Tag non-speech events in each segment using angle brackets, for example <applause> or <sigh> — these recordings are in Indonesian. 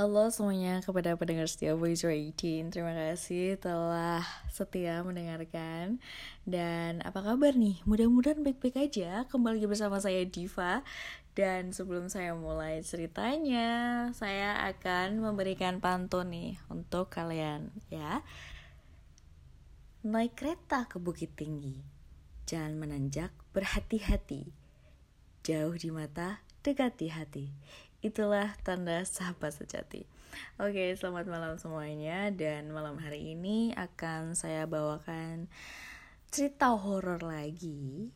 Halo semuanya kepada pendengar setia Voice 18 Terima kasih telah setia mendengarkan. Dan apa kabar nih? Mudah-mudahan baik-baik aja. Kembali bersama saya Diva. Dan sebelum saya mulai ceritanya Saya akan memberikan pantun nih Untuk kalian ya. Naik kereta ke Bukit Tinggi. Jangan menanjak berhati-hati. Jauh di mata, dekat di hati Itulah tanda sahabat sejati. Oke, selamat malam semuanya. Dan malam hari ini akan saya bawakan cerita horor lagi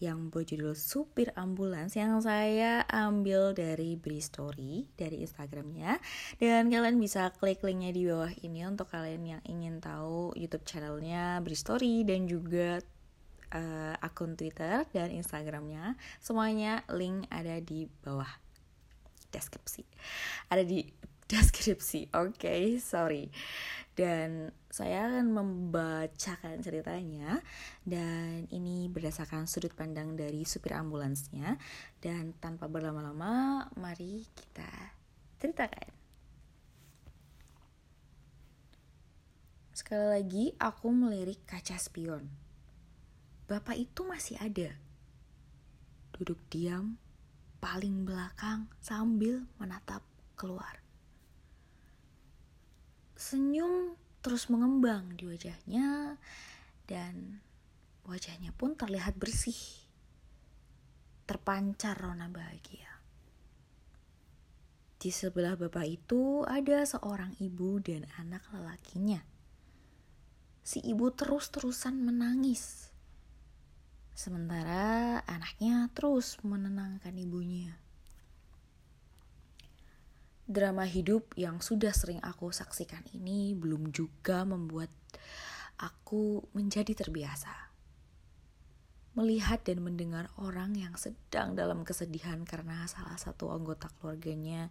yang berjudul Supir Ambulans yang saya ambil dari Bri Story dari Instagramnya. Dan kalian bisa klik linknya di bawah ini untuk kalian yang ingin tahu YouTube channelnya Bri Story dan juga uh, akun Twitter dan Instagramnya. Semuanya link ada di bawah deskripsi. Ada di <laughs> deskripsi oke okay, sorry. Dan saya akan membacakan ceritanya. Dan ini berdasarkan sudut pandang dari supir ambulansnya. Dan tanpa berlama-lama mari kita ceritakan. Sekali lagi aku melirik kaca spion. Bapak itu masih ada. Duduk diam paling belakang sambil menatap keluar. Senyum terus mengembang di wajahnya dan wajahnya pun terlihat bersih. Terpancar rona bahagia. Di sebelah bapak itu ada seorang ibu dan anak lelakinya. Si ibu terus-terusan menangis Sementara anaknya terus menenangkan ibunya. Drama hidup yang sudah sering aku saksikan ini belum juga membuat aku menjadi terbiasa. Melihat dan mendengar orang yang sedang dalam kesedihan karena salah satu anggota keluarganya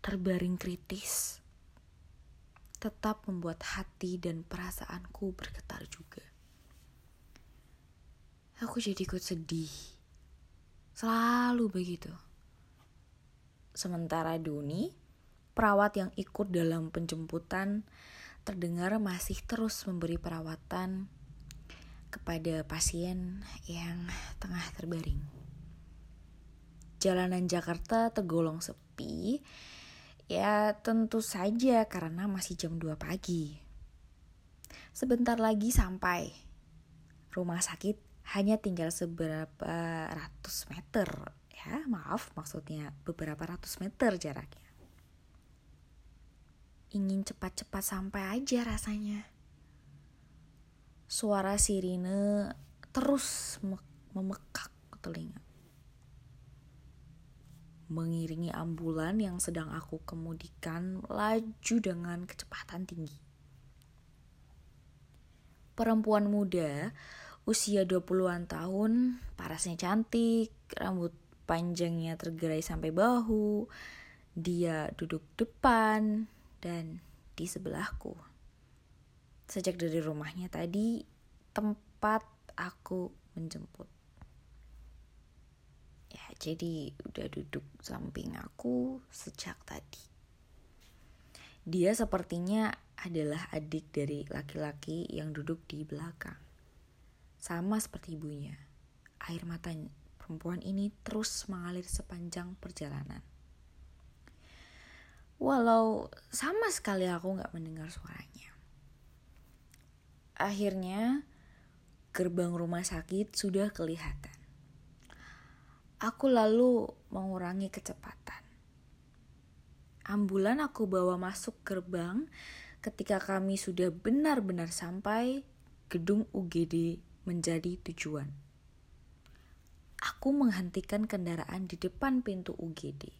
terbaring kritis tetap membuat hati dan perasaanku bergetar juga aku jadi ikut sedih. Selalu begitu. Sementara Doni, perawat yang ikut dalam penjemputan, terdengar masih terus memberi perawatan kepada pasien yang tengah terbaring. Jalanan Jakarta tergolong sepi, ya tentu saja karena masih jam 2 pagi. Sebentar lagi sampai rumah sakit hanya tinggal seberapa ratus meter ya maaf maksudnya beberapa ratus meter jaraknya. Ingin cepat-cepat sampai aja rasanya. Suara sirine terus memekak ke telinga. Mengiringi ambulan yang sedang aku kemudikan laju dengan kecepatan tinggi. Perempuan muda usia 20-an tahun, parasnya cantik, rambut panjangnya tergerai sampai bahu. Dia duduk depan dan di sebelahku. Sejak dari rumahnya tadi, tempat aku menjemput. Ya, jadi udah duduk samping aku sejak tadi. Dia sepertinya adalah adik dari laki-laki yang duduk di belakang. Sama seperti ibunya, air mata perempuan ini terus mengalir sepanjang perjalanan. Walau sama sekali aku gak mendengar suaranya. Akhirnya, gerbang rumah sakit sudah kelihatan. Aku lalu mengurangi kecepatan. Ambulan aku bawa masuk gerbang ketika kami sudah benar-benar sampai gedung UGD menjadi tujuan. Aku menghentikan kendaraan di depan pintu UGD.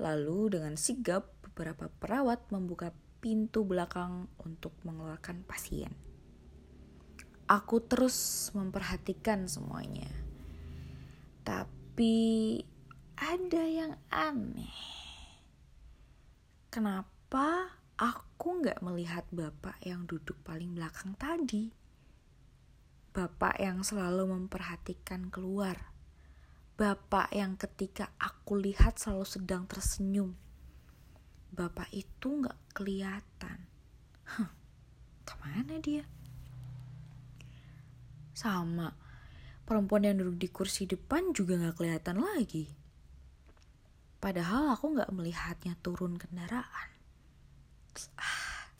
Lalu dengan sigap beberapa perawat membuka pintu belakang untuk mengeluarkan pasien. Aku terus memperhatikan semuanya. Tapi ada yang aneh. Kenapa aku nggak melihat bapak yang duduk paling belakang tadi? Bapak yang selalu memperhatikan keluar. Bapak yang ketika aku lihat selalu sedang tersenyum. Bapak itu nggak kelihatan. Huh, ke mana dia? Sama, perempuan yang duduk di kursi depan juga nggak kelihatan lagi. Padahal aku nggak melihatnya turun kendaraan. Ah,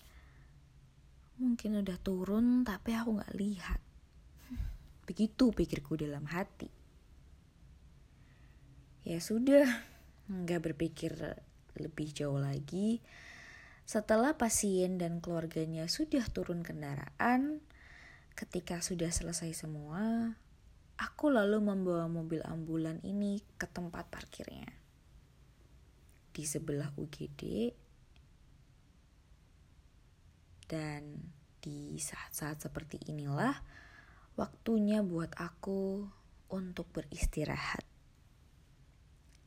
mungkin udah turun tapi aku nggak lihat. Begitu pikirku dalam hati. Ya sudah, nggak berpikir lebih jauh lagi. Setelah pasien dan keluarganya sudah turun kendaraan, ketika sudah selesai semua, Aku lalu membawa mobil ambulan ini ke tempat parkirnya. Di sebelah UGD dan di saat-saat seperti inilah waktunya buat aku untuk beristirahat.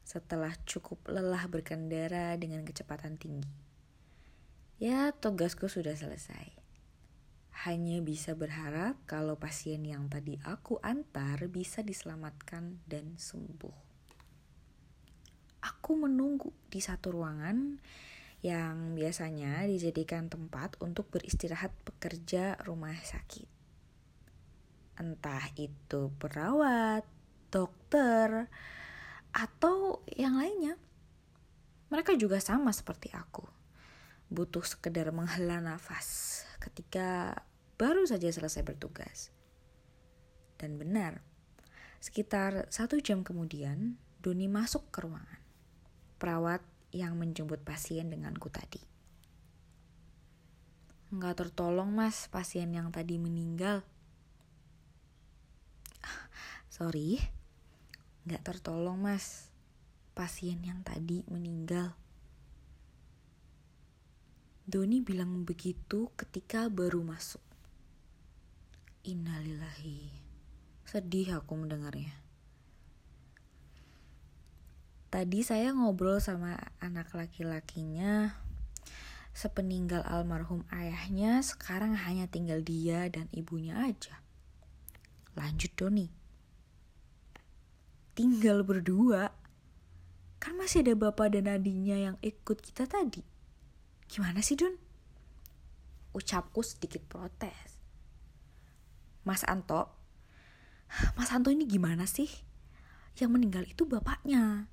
Setelah cukup lelah berkendara dengan kecepatan tinggi. Ya, tugasku sudah selesai hanya bisa berharap kalau pasien yang tadi aku antar bisa diselamatkan dan sembuh. Aku menunggu di satu ruangan yang biasanya dijadikan tempat untuk beristirahat pekerja rumah sakit. Entah itu perawat, dokter, atau yang lainnya. Mereka juga sama seperti aku. Butuh sekedar menghela nafas ketika baru saja selesai bertugas. Dan benar, sekitar satu jam kemudian, Doni masuk ke ruangan. Perawat yang menjemput pasien denganku tadi. Nggak tertolong mas, pasien yang tadi meninggal. Sorry, nggak tertolong mas, pasien yang tadi meninggal. Doni bilang begitu ketika baru masuk. Innalillahi. Sedih aku mendengarnya. Tadi saya ngobrol sama anak laki-lakinya. Sepeninggal almarhum ayahnya, sekarang hanya tinggal dia dan ibunya aja. Lanjut Doni. Tinggal berdua. Kan masih ada bapak dan adiknya yang ikut kita tadi. Gimana sih Don? Ucapku sedikit protes. Mas Anto, Mas Anto ini gimana sih? Yang meninggal itu bapaknya.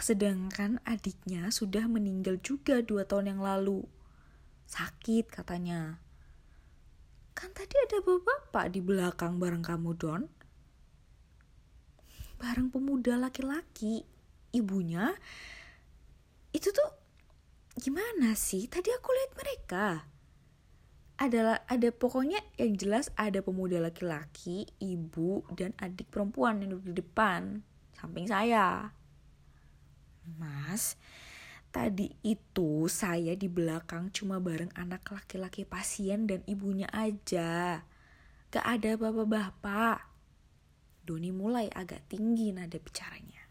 Sedangkan adiknya sudah meninggal juga dua tahun yang lalu. Sakit katanya. Kan tadi ada bapak di belakang bareng kamu, Don. Bareng pemuda laki-laki. Ibunya, itu tuh gimana sih? Tadi aku lihat mereka adalah ada pokoknya yang jelas ada pemuda laki-laki, ibu dan adik perempuan yang duduk di depan samping saya. Mas, tadi itu saya di belakang cuma bareng anak laki-laki pasien dan ibunya aja. Gak ada bapak-bapak. Doni mulai agak tinggi nada bicaranya.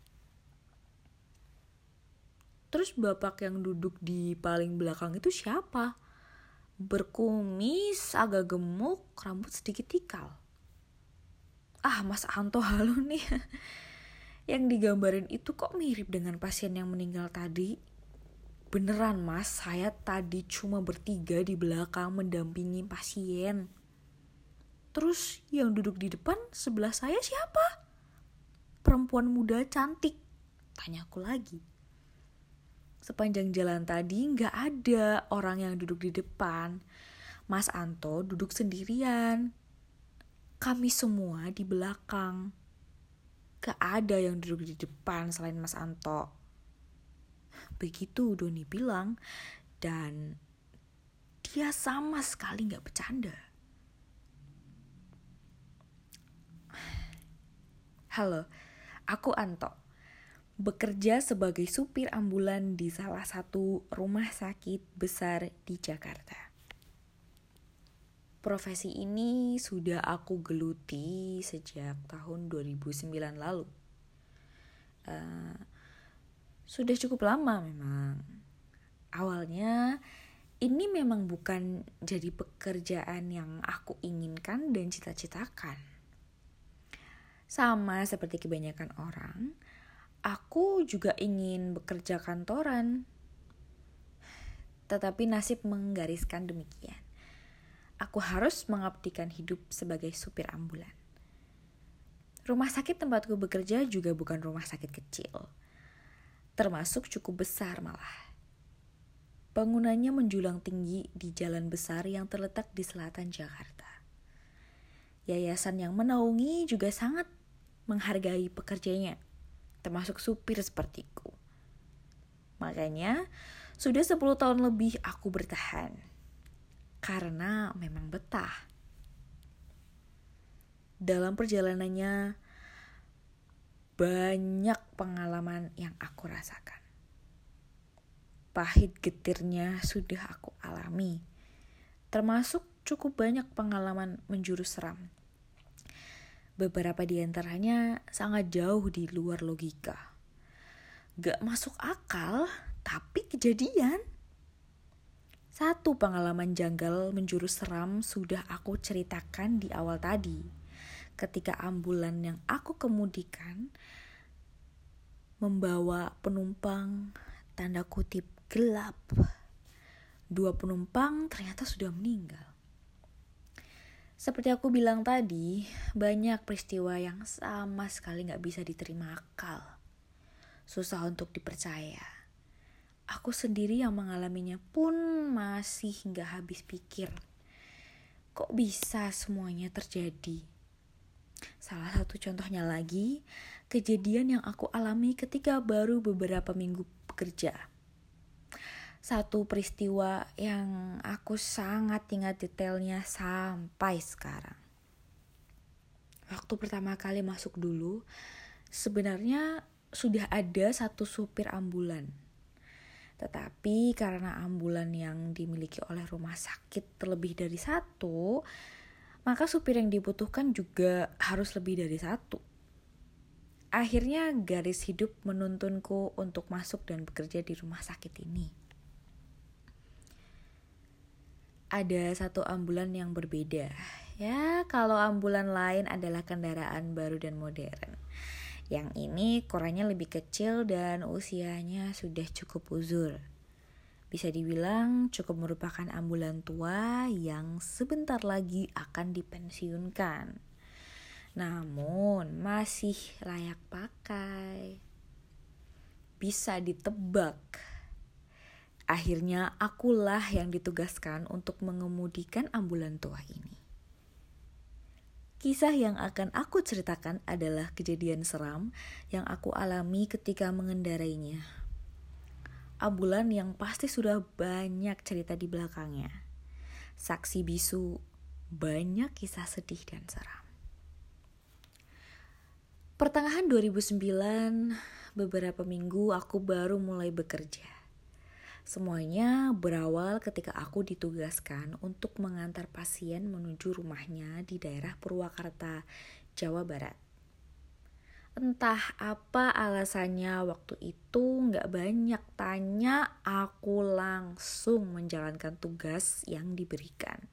Terus bapak yang duduk di paling belakang itu siapa? berkumis, agak gemuk, rambut sedikit tikal. Ah, Mas Anto <laughs> halo nih. Yang digambarin itu kok mirip dengan pasien yang meninggal tadi? Beneran mas, saya tadi cuma bertiga di belakang mendampingi pasien. Terus yang duduk di depan sebelah saya siapa? Perempuan muda cantik. Tanyaku lagi. Sepanjang jalan tadi nggak ada orang yang duduk di depan. Mas Anto duduk sendirian. Kami semua di belakang. Gak ada yang duduk di depan selain Mas Anto. Begitu Doni bilang, dan dia sama sekali gak bercanda. Halo, aku Anto bekerja sebagai supir ambulan di salah satu rumah sakit besar di Jakarta. Profesi ini sudah aku geluti sejak tahun 2009 lalu. Uh, sudah cukup lama memang. Awalnya ini memang bukan jadi pekerjaan yang aku inginkan dan cita-citakan Sama seperti kebanyakan orang, aku juga ingin bekerja kantoran. Tetapi nasib menggariskan demikian. Aku harus mengabdikan hidup sebagai supir ambulan. Rumah sakit tempatku bekerja juga bukan rumah sakit kecil. Termasuk cukup besar malah. Bangunannya menjulang tinggi di jalan besar yang terletak di selatan Jakarta. Yayasan yang menaungi juga sangat menghargai pekerjanya, termasuk supir sepertiku. Makanya, sudah 10 tahun lebih aku bertahan. Karena memang betah dalam perjalanannya banyak pengalaman yang aku rasakan. Pahit getirnya sudah aku alami, termasuk cukup banyak pengalaman menjurus seram. Beberapa di antaranya sangat jauh di luar logika. Gak masuk akal, tapi kejadian. Satu pengalaman janggal menjurus seram sudah aku ceritakan di awal tadi ketika ambulan yang aku kemudikan membawa penumpang tanda kutip gelap. Dua penumpang ternyata sudah meninggal. Seperti aku bilang tadi, banyak peristiwa yang sama sekali gak bisa diterima akal. Susah untuk dipercaya. Aku sendiri yang mengalaminya pun masih gak habis pikir. Kok bisa semuanya terjadi? Salah satu contohnya lagi, kejadian yang aku alami ketika baru beberapa minggu bekerja. Satu peristiwa yang aku sangat ingat detailnya sampai sekarang. Waktu pertama kali masuk dulu, sebenarnya sudah ada satu supir ambulan. Tetapi karena ambulan yang dimiliki oleh rumah sakit terlebih dari satu, maka supir yang dibutuhkan juga harus lebih dari satu. Akhirnya garis hidup menuntunku untuk masuk dan bekerja di rumah sakit ini. Ada satu ambulan yang berbeda. Ya, kalau ambulan lain adalah kendaraan baru dan modern. Yang ini korannya lebih kecil dan usianya sudah cukup uzur. Bisa dibilang cukup merupakan ambulan tua yang sebentar lagi akan dipensiunkan. Namun masih layak pakai. Bisa ditebak. Akhirnya akulah yang ditugaskan untuk mengemudikan ambulan tua ini. Kisah yang akan aku ceritakan adalah kejadian seram yang aku alami ketika mengendarainya ambulan yang pasti sudah banyak cerita di belakangnya. Saksi bisu, banyak kisah sedih dan seram. Pertengahan 2009, beberapa minggu aku baru mulai bekerja. Semuanya berawal ketika aku ditugaskan untuk mengantar pasien menuju rumahnya di daerah Purwakarta, Jawa Barat. Entah apa alasannya waktu itu nggak banyak tanya, aku langsung menjalankan tugas yang diberikan.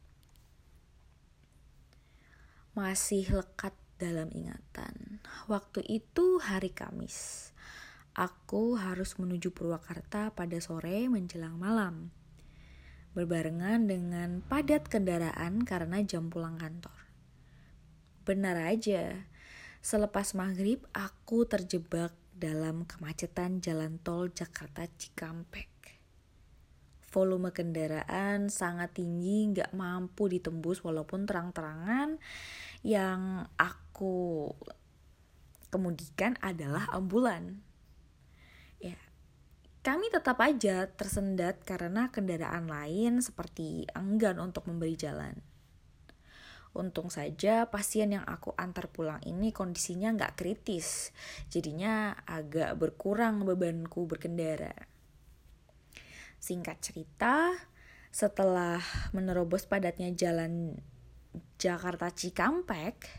Masih lekat dalam ingatan. Waktu itu hari Kamis. Aku harus menuju Purwakarta pada sore menjelang malam. Berbarengan dengan padat kendaraan karena jam pulang kantor. Benar aja, Selepas maghrib, aku terjebak dalam kemacetan jalan tol Jakarta Cikampek. Volume kendaraan sangat tinggi, nggak mampu ditembus walaupun terang-terangan. Yang aku kemudikan adalah ambulan. Ya, kami tetap aja tersendat karena kendaraan lain seperti enggan untuk memberi jalan. Untung saja pasien yang aku antar pulang ini kondisinya nggak kritis, jadinya agak berkurang bebanku berkendara. Singkat cerita, setelah menerobos padatnya jalan Jakarta Cikampek,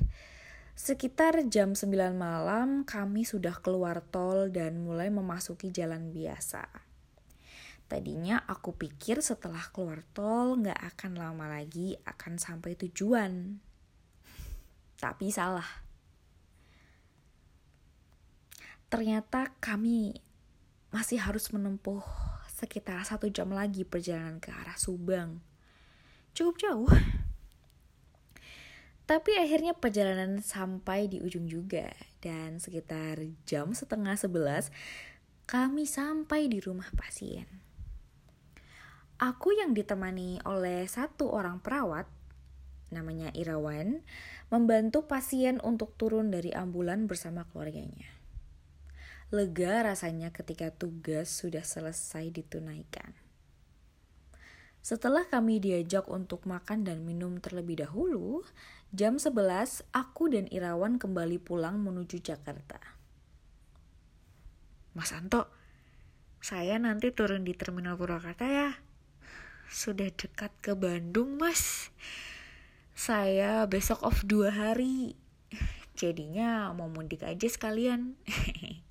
sekitar jam 9 malam kami sudah keluar tol dan mulai memasuki jalan biasa. Tadinya aku pikir setelah keluar tol nggak akan lama lagi akan sampai tujuan. Tapi salah. ternyata kami masih harus menempuh sekitar satu jam lagi perjalanan ke arah Subang. Cukup jauh. Tapi akhirnya perjalanan sampai di ujung juga dan sekitar jam setengah sebelas kami sampai di rumah pasien. Aku yang ditemani oleh satu orang perawat, namanya Irawan, membantu pasien untuk turun dari ambulan bersama keluarganya. Lega rasanya ketika tugas sudah selesai ditunaikan. Setelah kami diajak untuk makan dan minum terlebih dahulu, jam 11 aku dan Irawan kembali pulang menuju Jakarta. Mas Anto, saya nanti turun di Terminal Purwakarta ya. Sudah dekat ke Bandung, Mas. Saya besok off dua hari. Jadinya mau mudik aja sekalian. <laughs>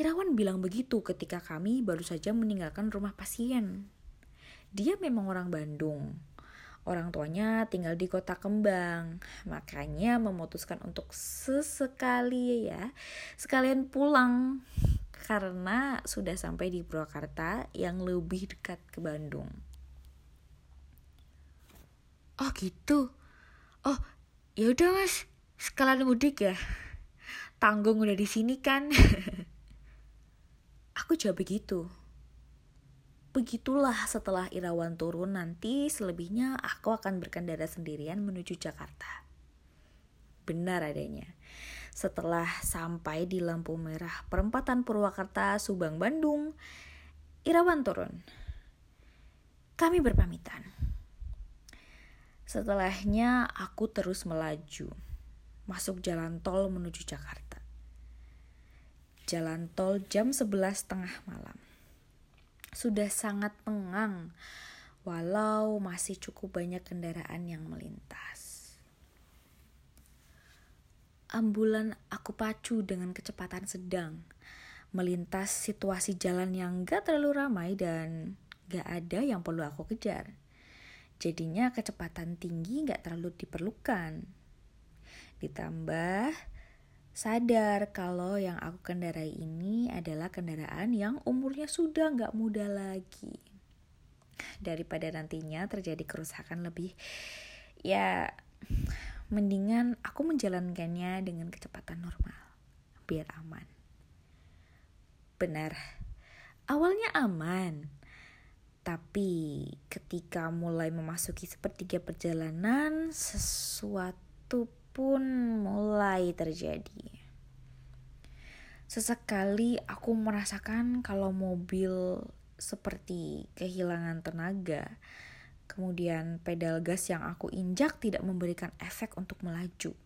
Irawan bilang begitu ketika kami baru saja meninggalkan rumah pasien. Dia memang orang Bandung. Orang tuanya tinggal di kota Kembang, makanya memutuskan untuk sesekali ya, sekalian pulang karena sudah sampai di Purwakarta yang lebih dekat ke Bandung. Oh gitu. Oh, ya udah Mas, sekalian mudik ya. Tanggung udah di sini kan. <laughs> Aku jawab begitu. Begitulah setelah Irawan turun nanti selebihnya aku akan berkendara sendirian menuju Jakarta. Benar adanya. Setelah sampai di lampu merah perempatan Purwakarta, Subang, Bandung, Irawan turun. Kami berpamitan. Setelahnya aku terus melaju, masuk jalan tol menuju Jakarta jalan tol jam 11 tengah malam. Sudah sangat tengang, walau masih cukup banyak kendaraan yang melintas. Ambulan aku pacu dengan kecepatan sedang, melintas situasi jalan yang gak terlalu ramai dan gak ada yang perlu aku kejar. Jadinya kecepatan tinggi gak terlalu diperlukan. Ditambah sadar kalau yang aku kendarai ini adalah kendaraan yang umurnya sudah nggak muda lagi. Daripada nantinya terjadi kerusakan lebih, ya mendingan aku menjalankannya dengan kecepatan normal, biar aman. Benar, awalnya aman, tapi ketika mulai memasuki sepertiga perjalanan, sesuatu pun mulai terjadi. Sesekali aku merasakan kalau mobil seperti kehilangan tenaga. Kemudian pedal gas yang aku injak tidak memberikan efek untuk melaju.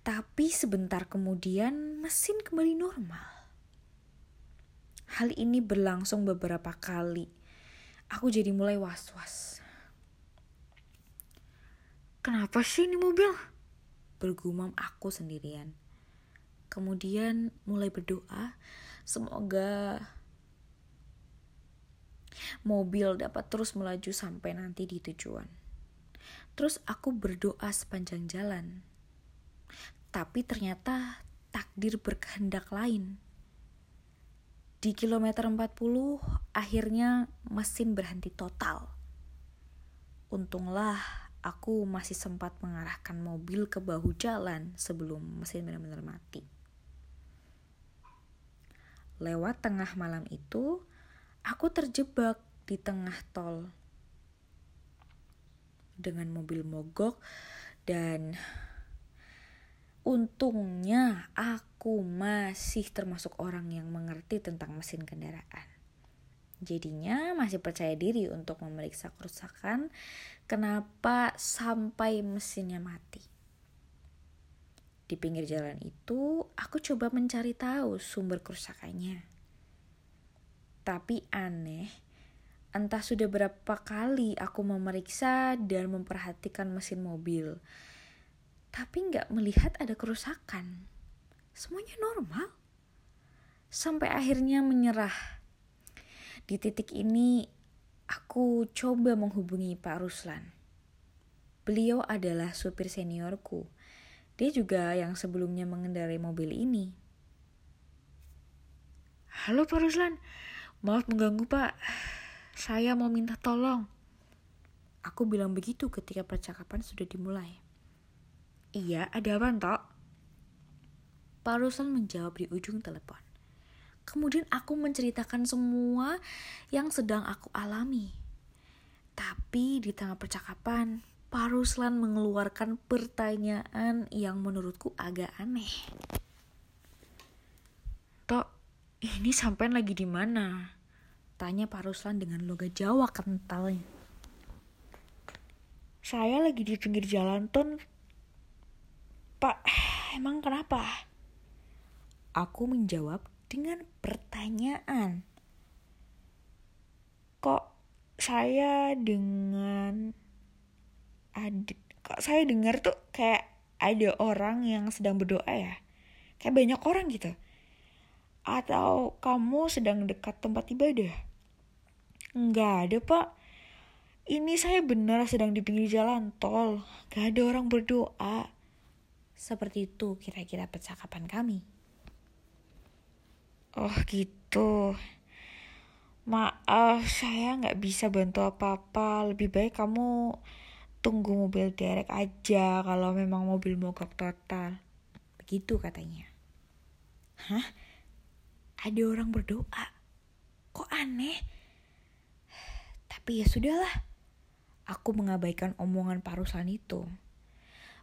Tapi sebentar kemudian mesin kembali normal. Hal ini berlangsung beberapa kali. Aku jadi mulai was-was. Kenapa sih ini mobil? bergumam aku sendirian. Kemudian mulai berdoa, semoga mobil dapat terus melaju sampai nanti di tujuan. Terus aku berdoa sepanjang jalan. Tapi ternyata takdir berkehendak lain. Di kilometer 40 akhirnya mesin berhenti total. Untunglah aku masih sempat mengarahkan mobil ke bahu jalan sebelum mesin benar-benar mati. Lewat tengah malam itu, aku terjebak di tengah tol dengan mobil mogok dan untungnya aku masih termasuk orang yang mengerti tentang mesin kendaraan. Jadinya masih percaya diri untuk memeriksa kerusakan kenapa sampai mesinnya mati. Di pinggir jalan itu, aku coba mencari tahu sumber kerusakannya. Tapi aneh, entah sudah berapa kali aku memeriksa dan memperhatikan mesin mobil. Tapi nggak melihat ada kerusakan. Semuanya normal. Sampai akhirnya menyerah di titik ini, aku coba menghubungi Pak Ruslan. Beliau adalah supir seniorku, Dia juga yang sebelumnya mengendarai mobil ini. Halo Pak Ruslan, maaf mengganggu Pak. Saya mau minta tolong. Aku bilang begitu ketika percakapan sudah dimulai. Iya, ada apa, Tok? Pak Ruslan menjawab di ujung telepon. Kemudian aku menceritakan semua yang sedang aku alami. Tapi di tengah percakapan, Pak Ruslan mengeluarkan pertanyaan yang menurutku agak aneh. Ini sampai lagi di mana? Tanya Pak Ruslan dengan logat Jawa kentalnya. Saya lagi di pinggir jalan ton. Pak, emang kenapa? Aku menjawab dengan pertanyaan. Kok saya dengan ada kok saya dengar tuh kayak ada orang yang sedang berdoa ya? Kayak banyak orang gitu. Atau kamu sedang dekat tempat ibadah? Enggak ada, Pak ini saya benar sedang di pinggir jalan tol, gak ada orang berdoa. Seperti itu kira-kira percakapan kami. Oh gitu. Maaf, saya nggak bisa bantu apa-apa. Lebih baik kamu tunggu mobil derek aja kalau memang mobil mogok total. Begitu katanya. Hah? Ada orang berdoa? Kok aneh? Tapi ya sudahlah aku mengabaikan omongan Pak Ruslan itu.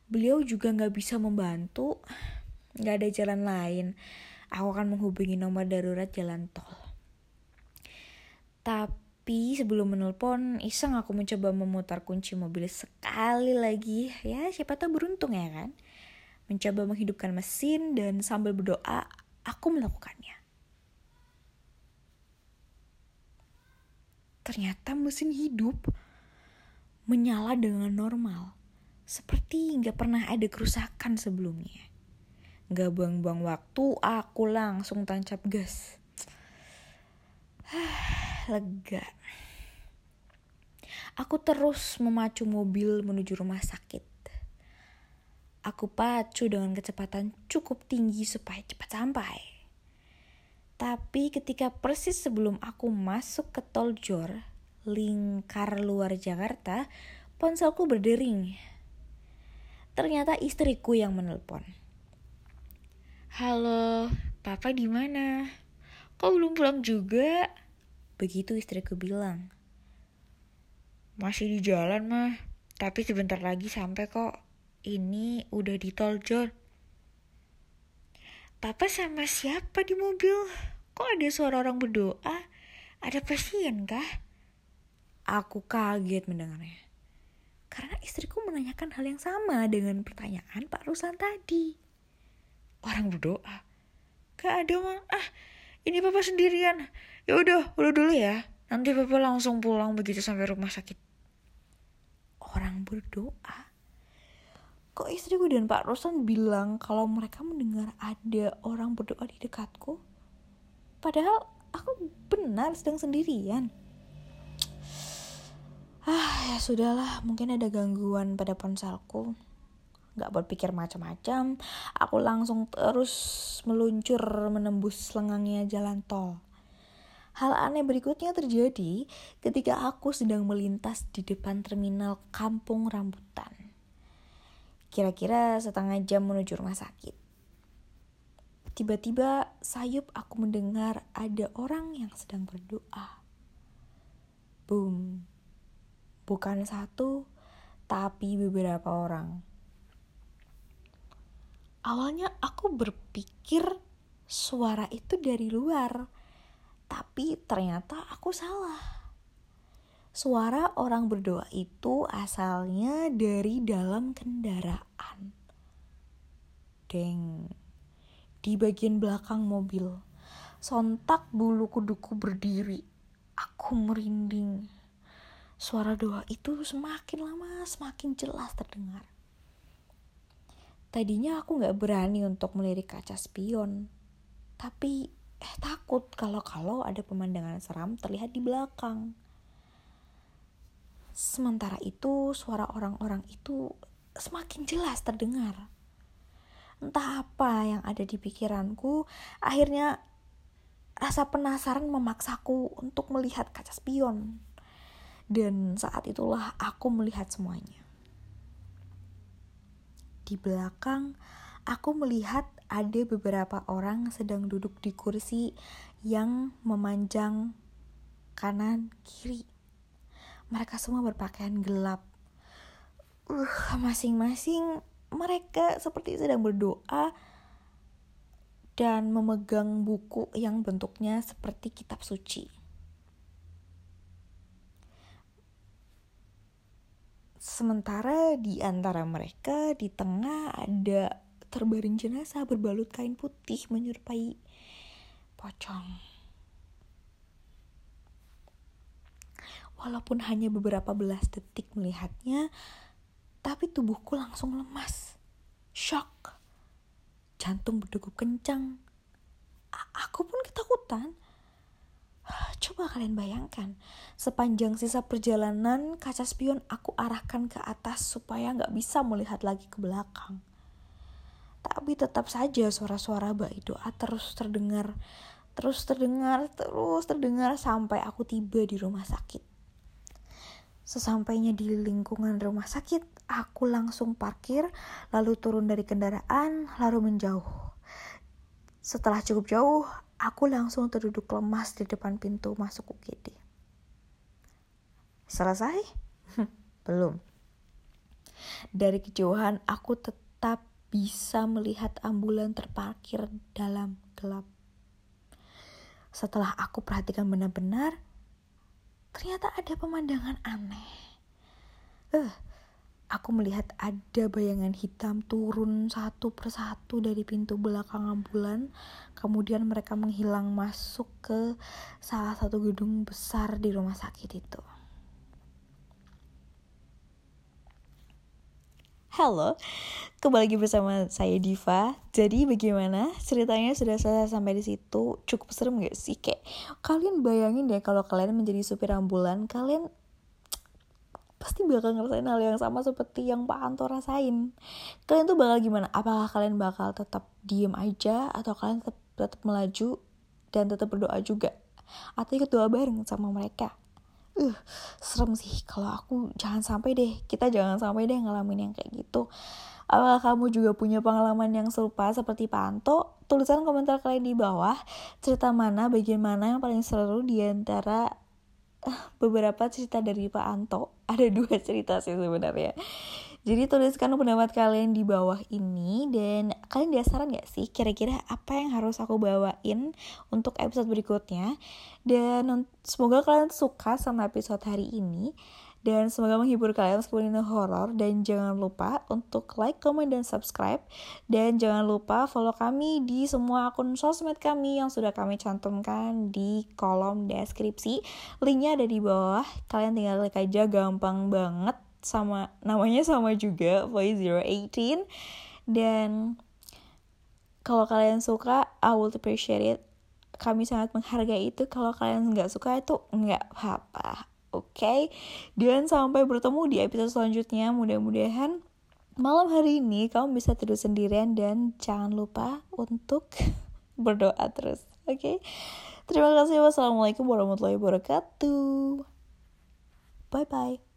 Beliau juga nggak bisa membantu, nggak ada jalan lain. Aku akan menghubungi nomor darurat jalan tol. Tapi sebelum menelpon, iseng aku mencoba memutar kunci mobil sekali lagi. Ya, siapa tahu beruntung ya kan? Mencoba menghidupkan mesin dan sambil berdoa, aku melakukannya. Ternyata mesin hidup menyala dengan normal, seperti nggak pernah ada kerusakan sebelumnya. Nggak buang-buang waktu, aku langsung tancap gas. <sighs> Lega. Aku terus memacu mobil menuju rumah sakit. Aku pacu dengan kecepatan cukup tinggi supaya cepat sampai. Tapi ketika persis sebelum aku masuk ke tol Jor, lingkar luar Jakarta, ponselku berdering. Ternyata istriku yang menelpon. Halo, papa di mana? Kok belum pulang juga? Begitu istriku bilang. Masih di jalan mah, tapi sebentar lagi sampai kok. Ini udah di tol Jor. Papa sama siapa di mobil? Kok ada suara orang berdoa? Ada pasien kah? Aku kaget mendengarnya. Karena istriku menanyakan hal yang sama dengan pertanyaan Pak Ruslan tadi. Orang berdoa. Gak ada mah. Ah, ini papa sendirian. Ya udah, udah dulu ya. Nanti papa langsung pulang begitu sampai rumah sakit. Orang berdoa? Kok istriku dan Pak Ruslan bilang kalau mereka mendengar ada orang berdoa di dekatku? Padahal aku benar sedang sendirian. Ah, ya sudahlah, mungkin ada gangguan pada ponselku. Gak berpikir macam-macam, aku langsung terus meluncur menembus lengangnya jalan tol. Hal aneh berikutnya terjadi ketika aku sedang melintas di depan terminal Kampung Rambutan. Kira-kira setengah jam menuju rumah sakit. Tiba-tiba sayup aku mendengar ada orang yang sedang berdoa. Boom bukan satu, tapi beberapa orang. Awalnya aku berpikir suara itu dari luar, tapi ternyata aku salah. Suara orang berdoa itu asalnya dari dalam kendaraan. Deng, di bagian belakang mobil, sontak bulu kuduku berdiri. Aku merinding suara doa itu semakin lama semakin jelas terdengar. Tadinya aku gak berani untuk melirik kaca spion, tapi eh takut kalau-kalau ada pemandangan seram terlihat di belakang. Sementara itu suara orang-orang itu semakin jelas terdengar. entah apa yang ada di pikiranku akhirnya rasa penasaran memaksaku untuk melihat kaca spion. Dan saat itulah aku melihat semuanya. Di belakang aku melihat ada beberapa orang sedang duduk di kursi yang memanjang kanan kiri mereka semua berpakaian gelap uh masing-masing mereka seperti sedang berdoa dan memegang buku yang bentuknya seperti kitab suci. Sementara di antara mereka di tengah ada terbaring jenazah berbalut kain putih menyerupai pocong. Walaupun hanya beberapa belas detik melihatnya, tapi tubuhku langsung lemas. Shock. Jantung berdegup kencang. A aku pun ketakutan. Coba kalian bayangkan, sepanjang sisa perjalanan kaca spion aku arahkan ke atas supaya nggak bisa melihat lagi ke belakang. Tapi tetap saja suara-suara baik doa terus terdengar, terus terdengar, terus terdengar sampai aku tiba di rumah sakit. Sesampainya di lingkungan rumah sakit, aku langsung parkir, lalu turun dari kendaraan, lalu menjauh. Setelah cukup jauh, aku langsung terduduk lemas di depan pintu masuk UGD. Selesai? <laughs> Belum. Dari kejauhan, aku tetap bisa melihat ambulan terparkir dalam gelap. Setelah aku perhatikan benar-benar, ternyata ada pemandangan aneh. Eh, aku melihat ada bayangan hitam turun satu persatu dari pintu belakang ambulan. Kemudian mereka menghilang masuk ke salah satu gedung besar di rumah sakit itu. Halo, kembali lagi bersama saya Diva. Jadi bagaimana ceritanya sudah selesai sampai di situ? Cukup serem gak sih? Kayak kalian bayangin deh kalau kalian menjadi supir ambulan, kalian pasti bakal ngerasain hal yang sama seperti yang Pak Anto rasain. Kalian tuh bakal gimana? Apakah kalian bakal tetap diem aja atau kalian tetap tetap melaju dan tetap berdoa juga? Atau ikut doa bareng sama mereka? Uh serem sih. Kalau aku jangan sampai deh kita jangan sampai deh ngalamin yang kayak gitu. Apakah kamu juga punya pengalaman yang serupa seperti Panto? Tulisan komentar kalian di bawah. Cerita mana bagian mana yang paling seru di antara uh, beberapa cerita dari Pak Anto? Ada dua cerita sih sebenarnya jadi tuliskan pendapat kalian di bawah ini dan kalian penasaran gak sih kira-kira apa yang harus aku bawain untuk episode berikutnya. Dan semoga kalian suka sama episode hari ini. Dan semoga menghibur kalian meskipun ini horor Dan jangan lupa untuk like, comment, dan subscribe Dan jangan lupa follow kami di semua akun sosmed kami Yang sudah kami cantumkan di kolom deskripsi Linknya ada di bawah Kalian tinggal klik aja gampang banget sama namanya sama juga Voice 018 dan kalau kalian suka I will appreciate it. Kami sangat menghargai itu. Kalau kalian nggak suka itu nggak apa-apa. Oke? Okay? dan sampai bertemu di episode selanjutnya. Mudah-mudahan malam hari ini kamu bisa tidur sendirian dan jangan lupa untuk <laughs> berdoa terus. Oke? Okay? terima kasih. Wassalamualaikum warahmatullahi wabarakatuh. Bye bye